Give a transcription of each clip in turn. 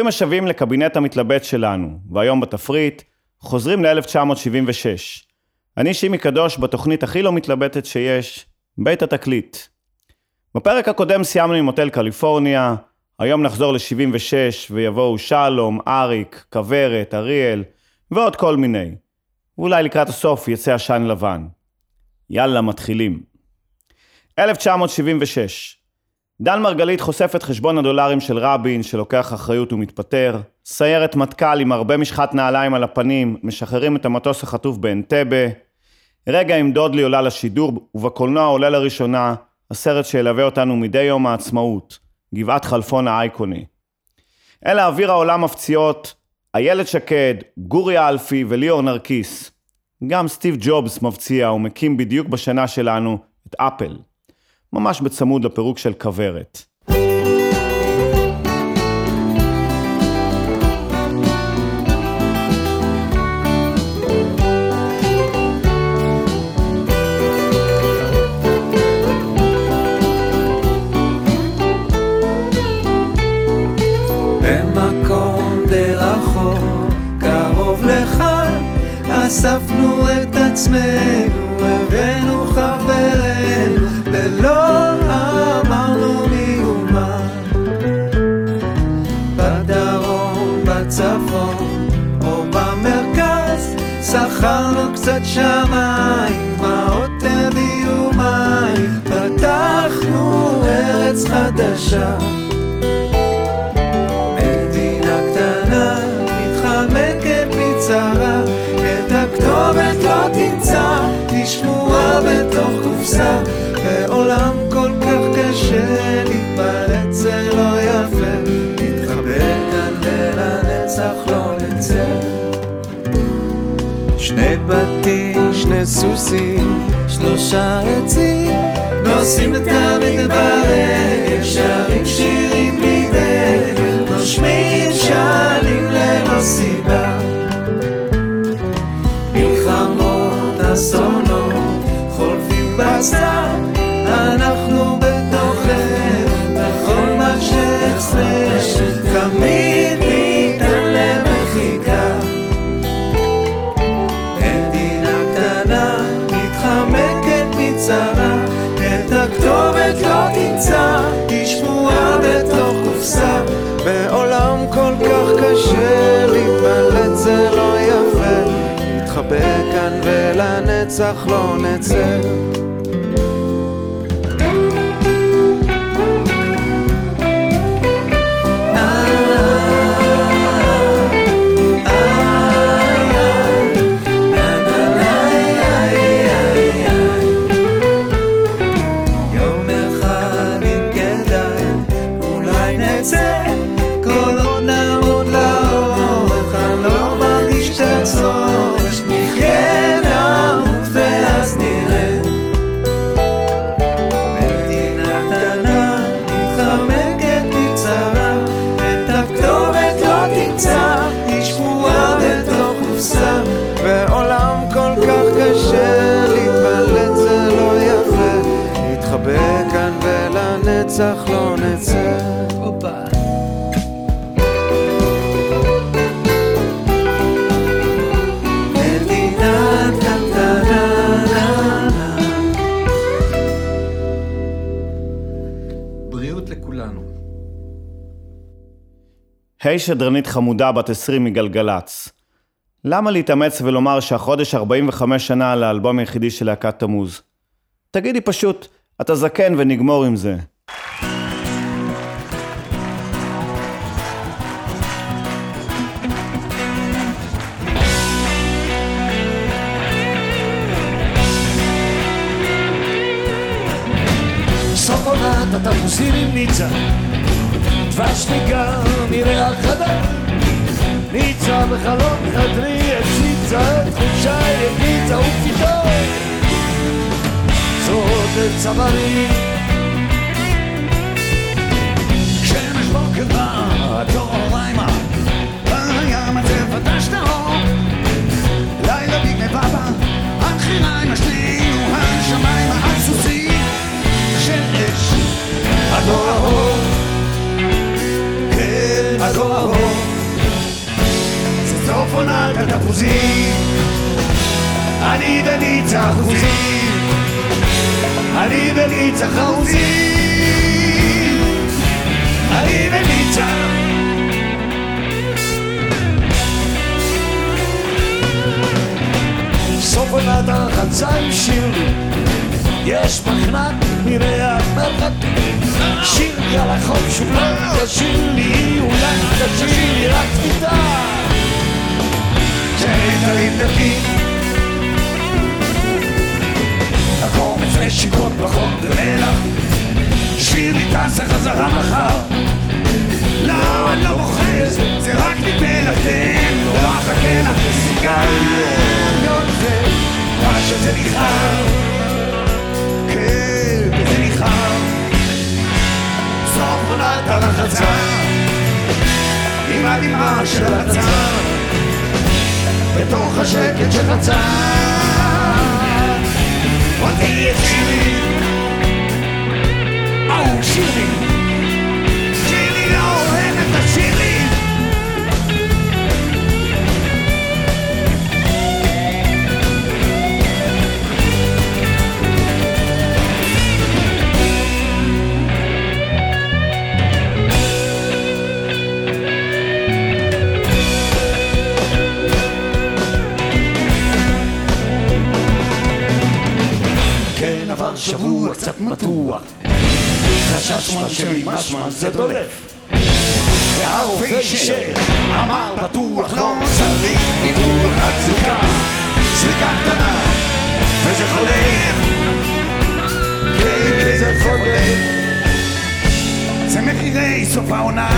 ברוכים השבים לקבינט המתלבט שלנו, והיום בתפריט, חוזרים ל-1976. אני שימי קדוש בתוכנית הכי לא מתלבטת שיש, בית התקליט. בפרק הקודם סיימנו עם מוטל קליפורניה, היום נחזור ל-76 ויבואו שלום, אריק, כוורת, אריאל ועוד כל מיני. ואולי לקראת הסוף יצא עשן לבן. יאללה, מתחילים. 1976 דן מרגלית חושף את חשבון הדולרים של רבין, שלוקח אחריות ומתפטר. סיירת מטכ"ל עם הרבה משחת נעליים על הפנים, משחררים את המטוס החטוף באנטבה. רגע עם דודלי עולה לשידור, ובקולנוע עולה לראשונה הסרט שילווה אותנו מדי יום העצמאות, גבעת חלפון האייקוני. אלה אוויר העולם מפציעות, איילת שקד, גורי אלפי וליאור נרקיס. גם סטיב ג'ובס מבציע ומקים בדיוק בשנה שלנו את אפל. ממש בצמוד לפירוק של כוורת. אספנו את עצמנו, הבאנו חברנו, ולא אמרנו מאומה. בדרום, בצפון, או במרכז, שכרנו קצת שמיים, מעות הביאו מים, פתחנו ארץ חדשה. מדינה קטנה, מתחמקת מצרה, את הכתובת לא תמצא, תשמוע בתוך קופסה, בעולם כל כך קשה, להתפלט זה לא יפה, להתחבא כאן ולנצח לא נצא. שני בתים, שני סוסים, שלושה עצים, נוסעים את המדבר, שרים שירים בלי דרך, נושמים שנים ללא לא תמצא, תשמוע בתוך קופסה, בעולם כל כך קשה, להתמלט זה לא יפה, להתחבא כאן ולנצח לא נצא. ולנצח לא נצא. היי שדרנית חמודה בת 20 מגלגלצ. למה להתאמץ ולומר שהחודש 45 שנה לאלבום היחידי של להקת תמוז? תגידי פשוט, אתה זקן ונגמור עם זה. עונת התפוזים עם ניצה. דבש ניגר מריח חדה ניצה בחלום חדרי הציצה את חולשה יגיצה ופתאום. זאת לצווארי שמש הדמעה של הצער בתוך השקט שחצה אותי את שירי אהו שירי. שירי לא אוהבת את שירי שבוע קצת מתוח. חשש שלי משמע זה דולף. והרופא אישר. אמר בטוח לא צריך ניתוח רק זריקה. זריקה קטנה. וזה חולף. כן כן, זה חולף. זה מחירי סוף העונה.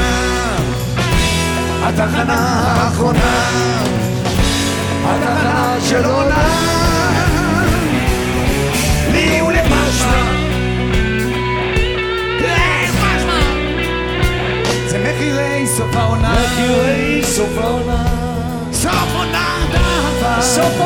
התחנה האחרונה. התחנה של עונה. לי ולמשמע מחירי סוף העונה מחירי סוף העונה סוף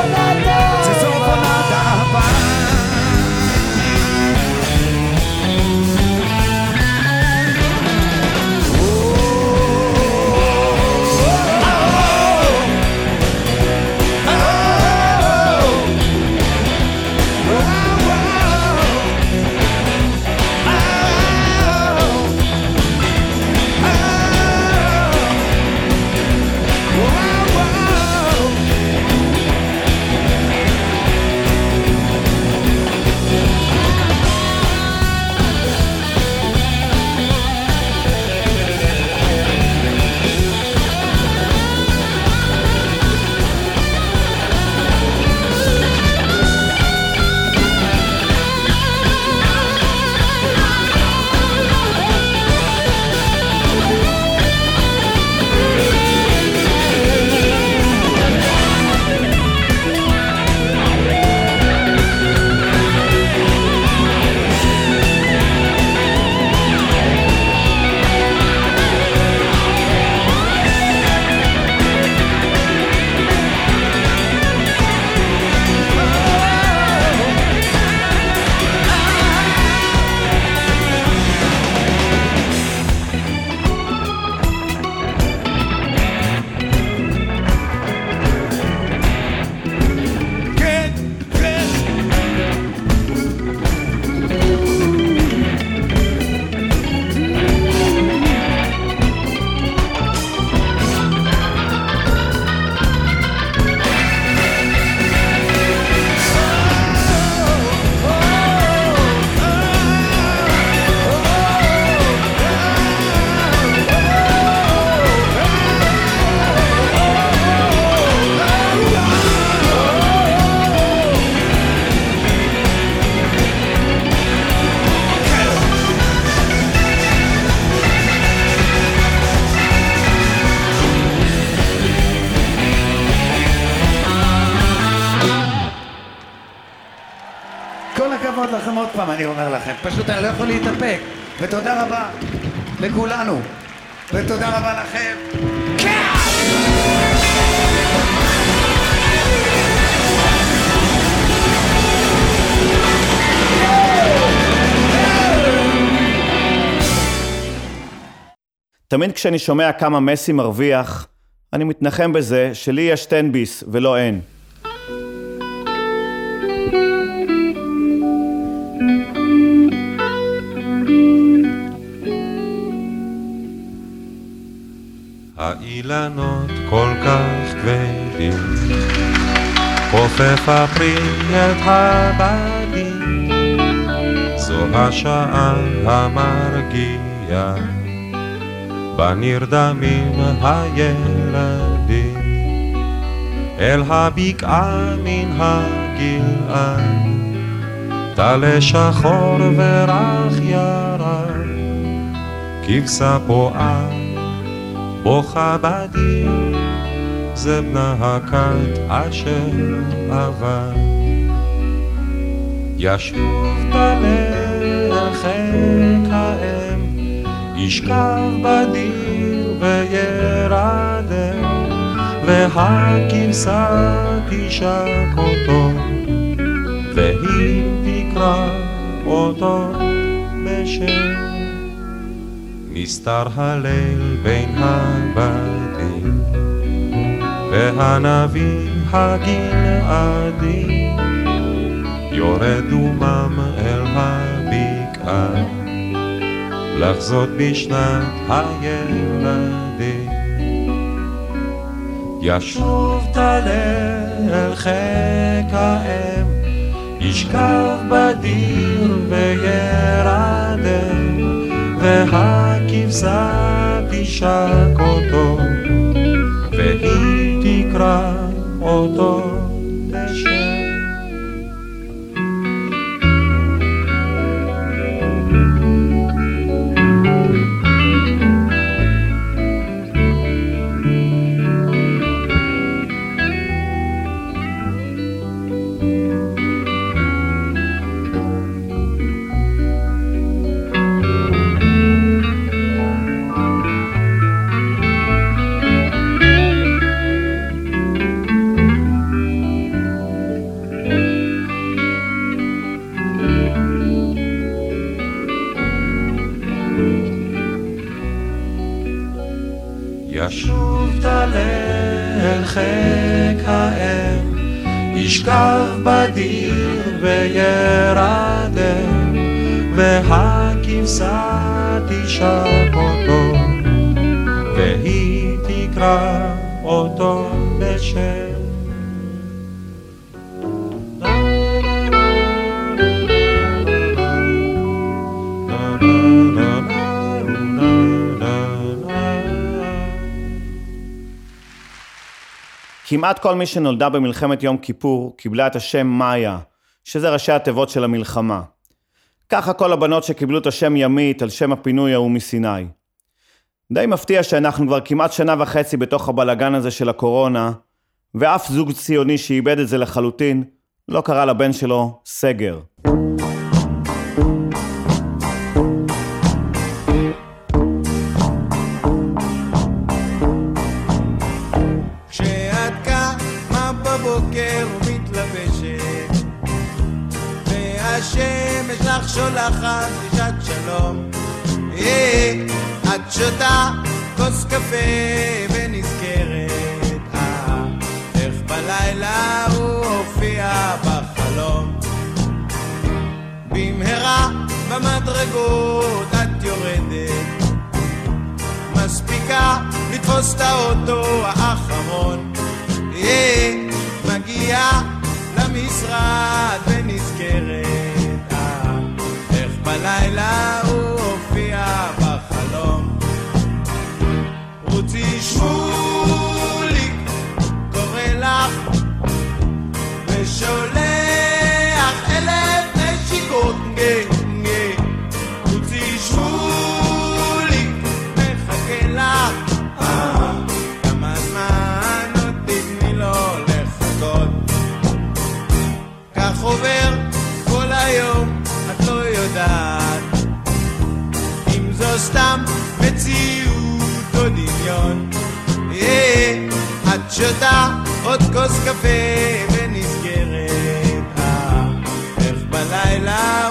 פשוט אני לא יכול להתאפק. ותודה רבה לכולנו. ותודה רבה לכם. תמיד כשאני שומע כמה מסי מרוויח, אני מתנחם בזה שלי יש תן ביס ולא אין. האילנות כל כך כבדים, חופף הפרי את הבדים, זו השעה המרגיעה, בה נרדמים הילדים, אל הבקעה מן הגלעד, טלה שחור ורח ירד, כבשה פועה בוכה בדיר, זה בנה הכת אשר עבר. ישוב טלה חיק האם, ישכב בדיר וירדם, והכבשה תשק אותו, והיא תקרא אותו בשם. נסתר הליל בין הבתים, והנביא הגלעדי יורד דומם אל הבקעה, לחזות בשנת הילדים. ישוב טלה אל חיק האם, ישכב בדיר וירדם, והכבשה תשק אותו, והיא תקרא אותו ישוב טלה אל חיק האם, ישכב בדיר וירדם, והכבשה תשק אותו, והיא תקרא כמעט כל מי שנולדה במלחמת יום כיפור קיבלה את השם מאיה, שזה ראשי התיבות של המלחמה. ככה כל הבנות שקיבלו את השם ימית על שם הפינוי ההוא מסיני. די מפתיע שאנחנו כבר כמעט שנה וחצי בתוך הבלגן הזה של הקורונה, ואף זוג ציוני שאיבד את זה לחלוטין, לא קרא לבן שלו סגר. לך שולחת דרישת שלום. אה, את שותה כוס קפה ונזכרת. אה, איך בלילה הוא הופיע בחלום. במהרה במדרגות את יורדת. מספיקה לתפוס את האוטו האחרון. אה, מגיעה למשרד שותה עוד כוס קפה ונזכרת, אה, איך בלילה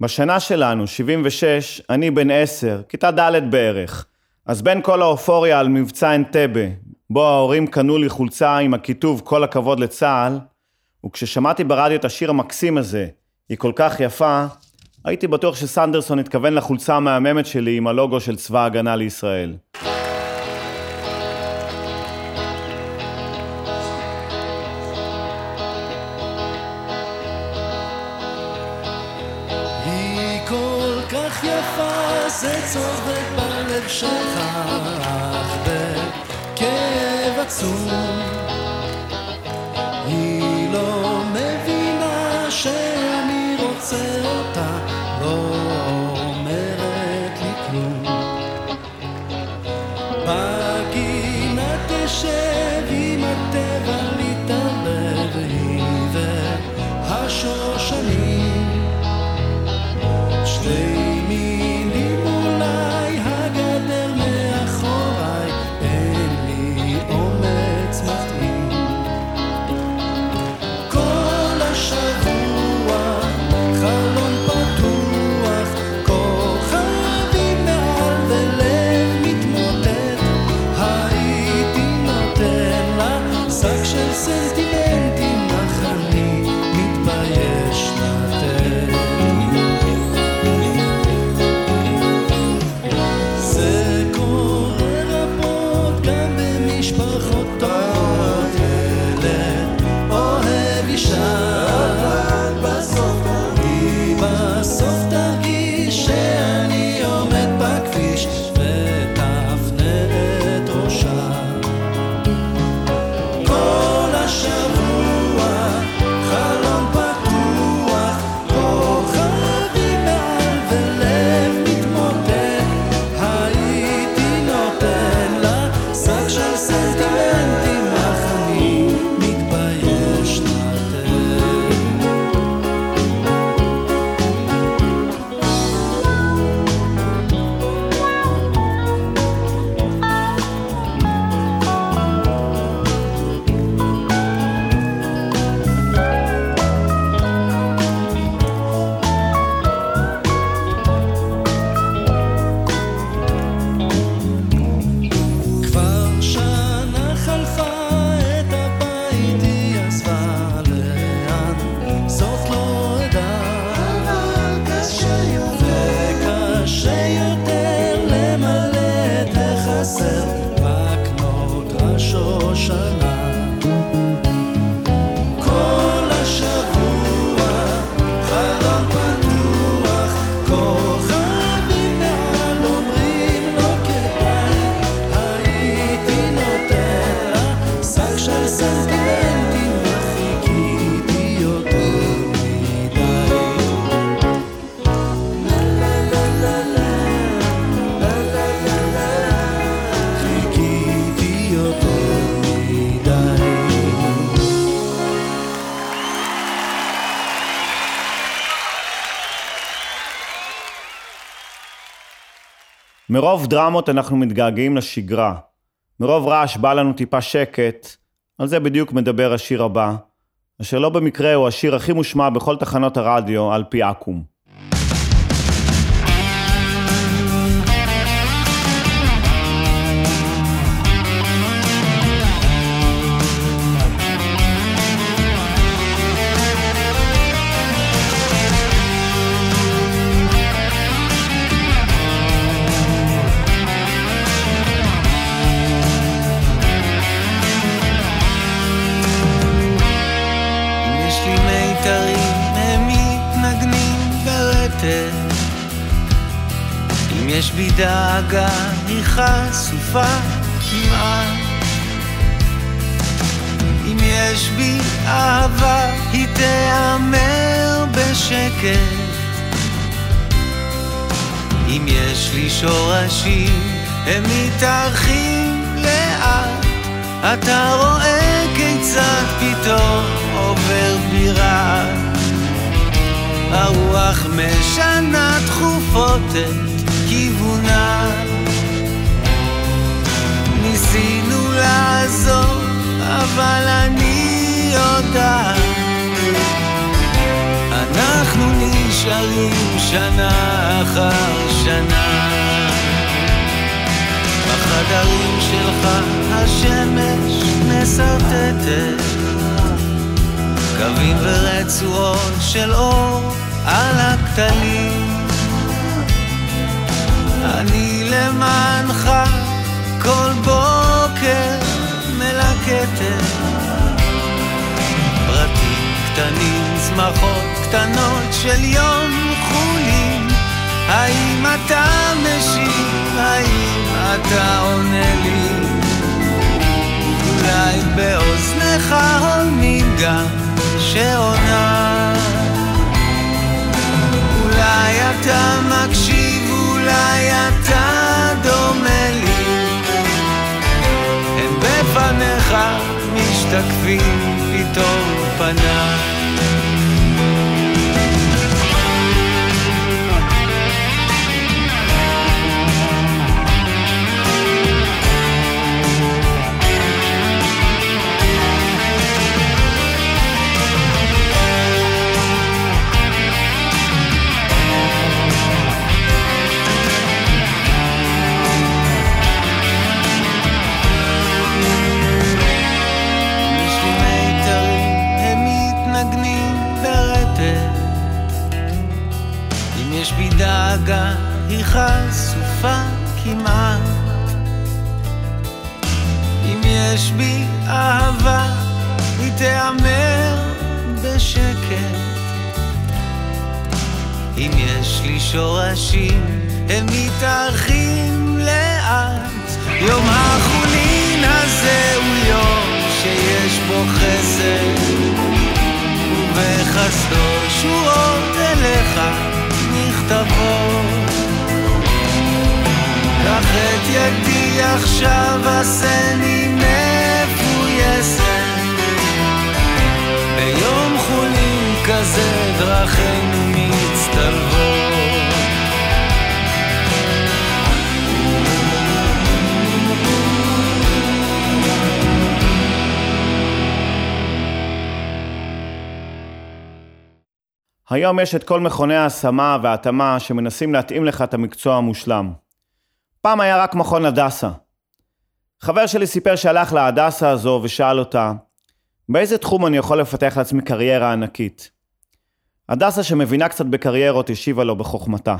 בשנה שלנו, 76, אני בן 10, כיתה ד' בערך. אז בין כל האופוריה על מבצע אנטבה, בו ההורים קנו לי חולצה עם הכיתוב "כל הכבוד לצה"ל", וכששמעתי ברדיו את השיר המקסים הזה, "היא כל כך יפה", הייתי בטוח שסנדרסון התכוון לחולצה המהממת שלי עם הלוגו של צבא ההגנה לישראל. מרוב דרמות אנחנו מתגעגעים לשגרה. מרוב רעש בא לנו טיפה שקט, על זה בדיוק מדבר השיר הבא, אשר לא במקרה הוא השיר הכי מושמע בכל תחנות הרדיו על פי אקו"ם. בי דאגה, היא חשופה כמעט. אם יש בי אהבה, היא תיאמר בשקט. אם יש לי שורשים, הם מתארחים לאט. אתה רואה כיצד פתאום עובר בירה. הרוח משנה תכופות כיוונה. ניסינו לעזור, אבל אני יודעת. אנחנו נשארים שנה אחר שנה. בחדרים שלך השמש משרטטת קווים ורצועות של אור על הכתלים אני למענך כל בוקר מלקטת פרטים קטנים, צמחות קטנות של יום חולין האם אתה משיב? האם אתה עונה לי? אולי באוזניך הולמים גם שעונה אולי אתה מקשיב, אולי אתה דומה לי. הם בפניך משתקפים פתאום פניי היום יש את כל מכוני ההשמה וההתאמה שמנסים להתאים לך את המקצוע המושלם. פעם היה רק מכון הדסה. חבר שלי סיפר שהלך להדסה הזו ושאל אותה, באיזה תחום אני יכול לפתח לעצמי קריירה ענקית? הדסה שמבינה קצת בקריירות השיבה לו בחוכמתה.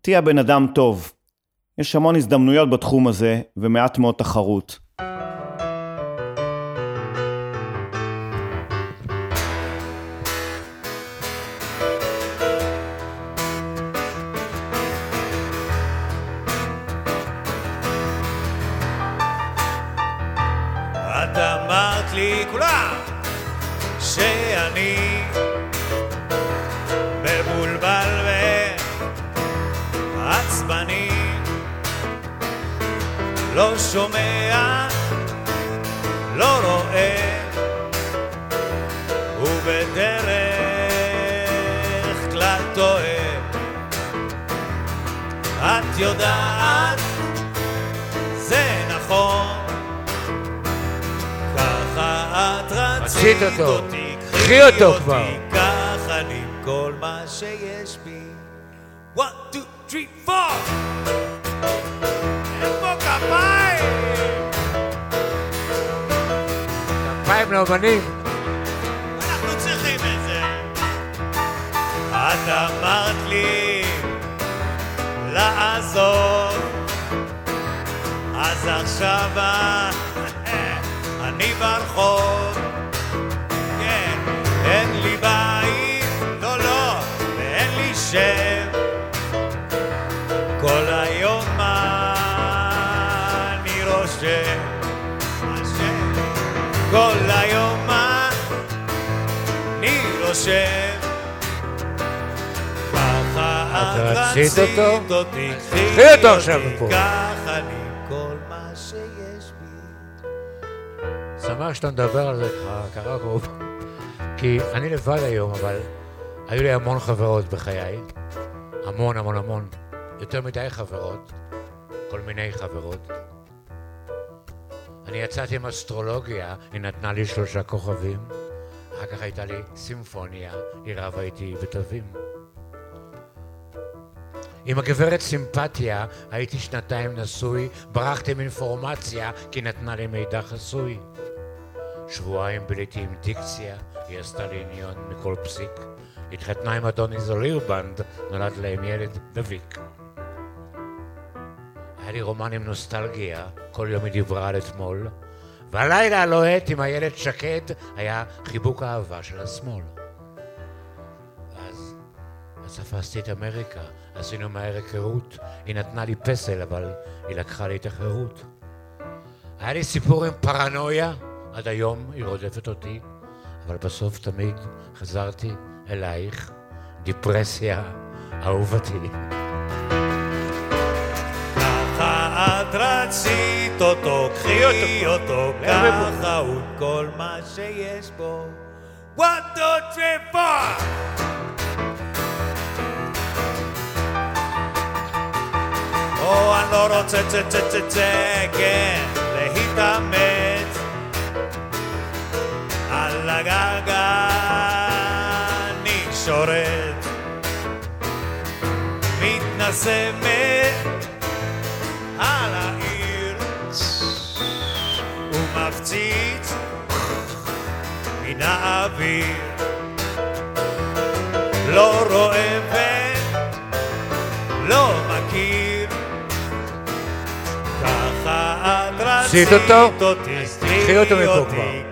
תהיה בן אדם טוב. יש המון הזדמנויות בתחום הזה ומעט מאוד תחרות. רצית אותו. קחי אותו כבר. קח אני כל מה שיש בי. one, two, three, four! איפה כפיים? כפיים לאומנים. אנחנו צריכים את זה. את אמרת לי לעזור, אז עכשיו אני ברחוב. אין לי בית, לא לא, ואין לי שם. כל היום מה אני רושם, כל היום מה אני רושם. את רצית אותו? קחי אותו עכשיו מפה. שמח שאתה מדבר על זה, אה, קרה קרוב. כי אני לבד היום, אבל היו לי המון חברות בחיי. המון, המון, המון. יותר מדי חברות. כל מיני חברות. אני יצאתי עם אסטרולוגיה, היא נתנה לי שלושה כוכבים. אחר כך הייתה לי סימפוניה, היא רבה איתי בתווים. עם הגברת סימפתיה הייתי שנתיים נשוי, ברחתי עם אינפורמציה כי נתנה לי מידע חסוי. שבועיים ביליתי עם דיקציה, היא עשתה לי עניון מכל פסיק. התחתנה עם אדוני זולירבנד, נולד להם ילד דביק. היה לי רומן עם נוסטלגיה, כל יום היא דיברה על אתמול, והלילה הלוהט עם הילד שקד היה חיבוק האהבה של השמאל. אז, אז תפסתי את אמריקה, עשינו מהר היכרות, היא נתנה לי פסל, אבל היא לקחה לי את החירות. היה לי סיפור עם פרנויה, עד היום היא רודפת אותי, אבל בסוף תמיד חזרתי אלייך, דיפרסיה, אהובתי. ככה את רצית אותו, קחי אותו, ככה הוא כל מה שיש בו. one, two, three, four! או, אני לא רוצה צה צה צה צה, כן, להתאמץ על הגגה אני שורת מתנשמת על העיר ומפציץ מן האוויר לא רואה ולא מכיר ככה את רצית? אותי תקחי אותו מפה כבר.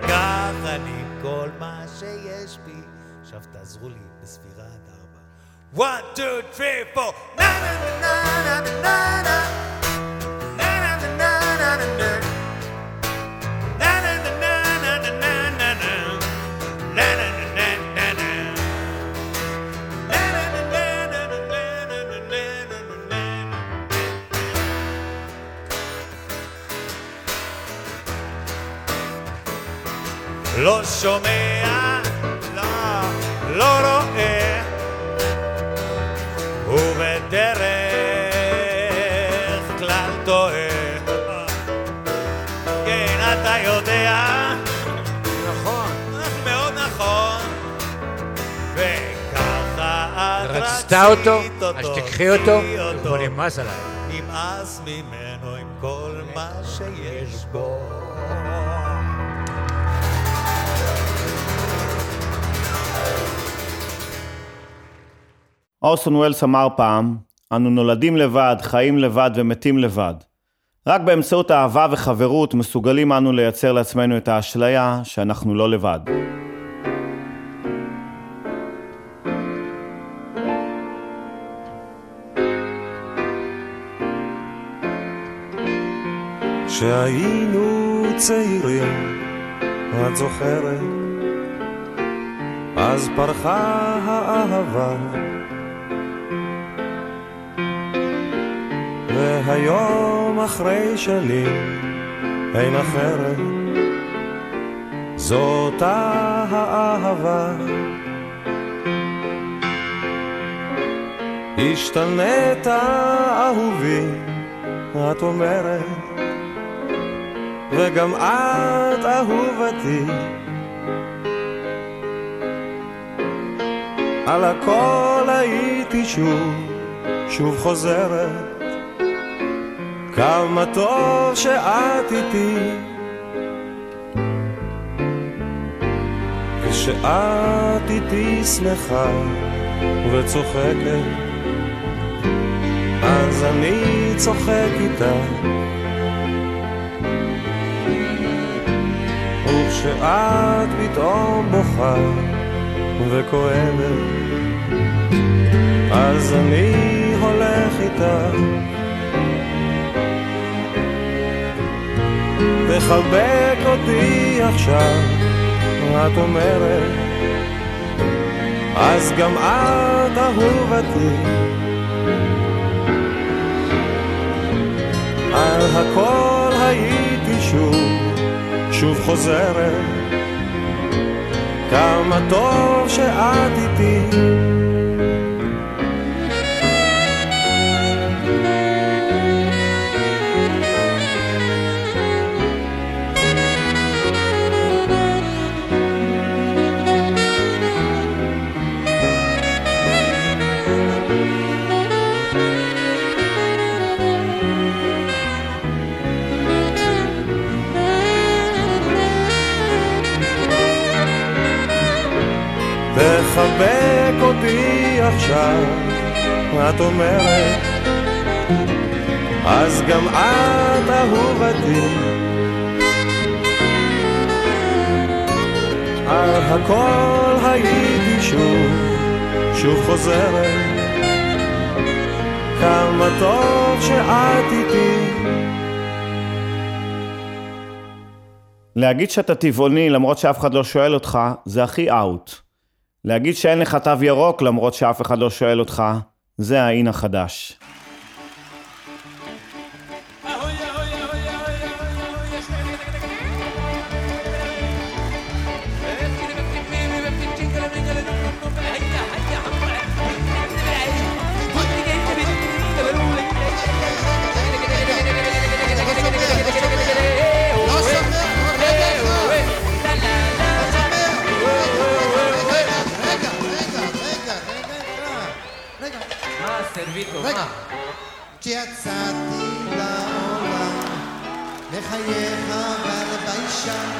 One, two, three, four. Na na na na na na na. Lo somea la loro è בדרך כלל טועה. כן, אתה יודע. נכון. מאוד נכון. וככה את רצית אותו. אז תקחי אותו, הוא נמאס עליי. נמאס ממנו עם כל מה שיש בו. אורסון וולס אמר פעם, אנו נולדים לבד, חיים לבד ומתים לבד. רק באמצעות אהבה וחברות מסוגלים אנו לייצר לעצמנו את האשליה שאנחנו לא לבד. כשהיינו צעירים, את זוכרת? אז פרחה האהבה והיום אחרי שנים אין אחרת. זאת האהבה. השתנית אהובי, את אומרת. וגם את אהובתי. על הכל הייתי שוב, שוב חוזרת כמה טוב שאת איתי. כשאת איתי שמחה וצוחקת אז אני צוחק איתך וכשאת פתאום בוכה וכואבת אז אני הולך איתך תחבק אותי עכשיו, את אומרת, אז גם את אהובתי. על הכל הייתי שוב, שוב חוזרת, כמה טוב שאת איתי. תחבק אותי עכשיו, את אומרת, אז גם את אהובתי. על הכל הייתי שוב, שוב חוזרת, כמה טוב שאת איתי. להגיד שאתה טבעוני למרות שאף אחד לא שואל אותך, זה הכי אאוט. להגיד שאין לך תו ירוק למרות שאף אחד לא שואל אותך, זה האין החדש. לחייך אבל ביישן,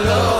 לך מה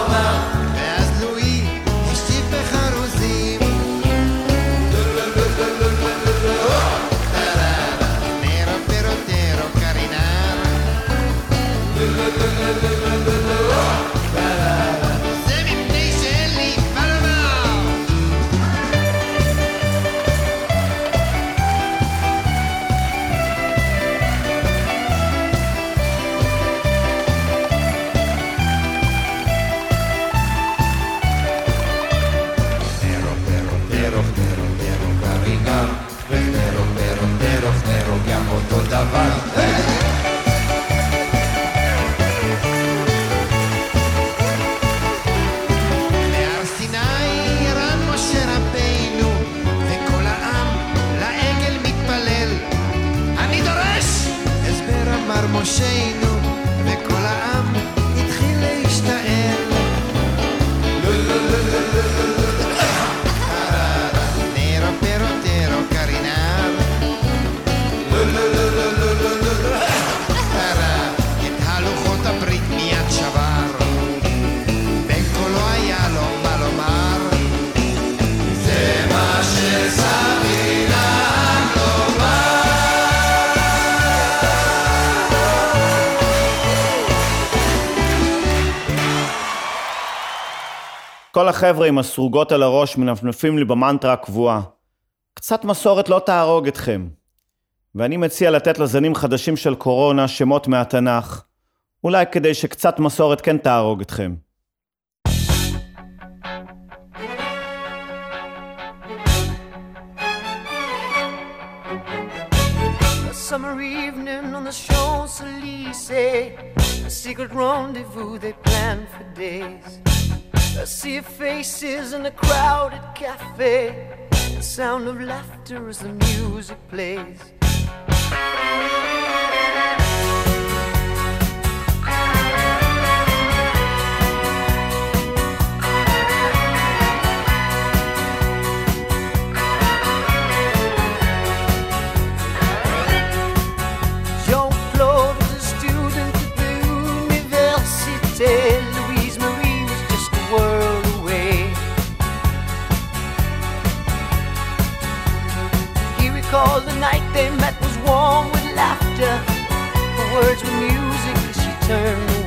החבר'ה עם הסרוגות על הראש מנפנפים לי במנטרה הקבועה. קצת מסורת לא תהרוג אתכם. ואני מציע לתת לזנים חדשים של קורונה שמות מהתנ"ך, אולי כדי שקצת מסורת כן תהרוג אתכם. Summer evening on the Champs Elysees, a secret rendezvous they planned for days. A see faces in a crowded cafe, the sound of laughter as the music plays. Recalled the night they met was warm with laughter. The words were music as she turned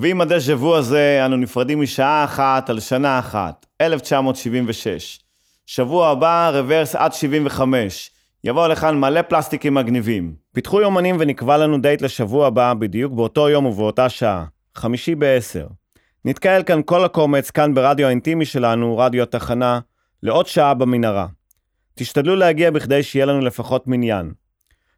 ועם הדז'ה וו הזה אנו נפרדים משעה אחת על שנה אחת, 1976. שבוע הבא, רוורס עד 75. יבוא לכאן מלא פלסטיקים מגניבים. פיתחו יומנים ונקבע לנו דייט לשבוע הבא, בדיוק באותו יום ובאותה שעה. חמישי בעשר. נתקהל כאן כל הקומץ, כאן ברדיו האינטימי שלנו, רדיו התחנה, לעוד שעה במנהרה. תשתדלו להגיע בכדי שיהיה לנו לפחות מניין.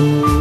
Oh.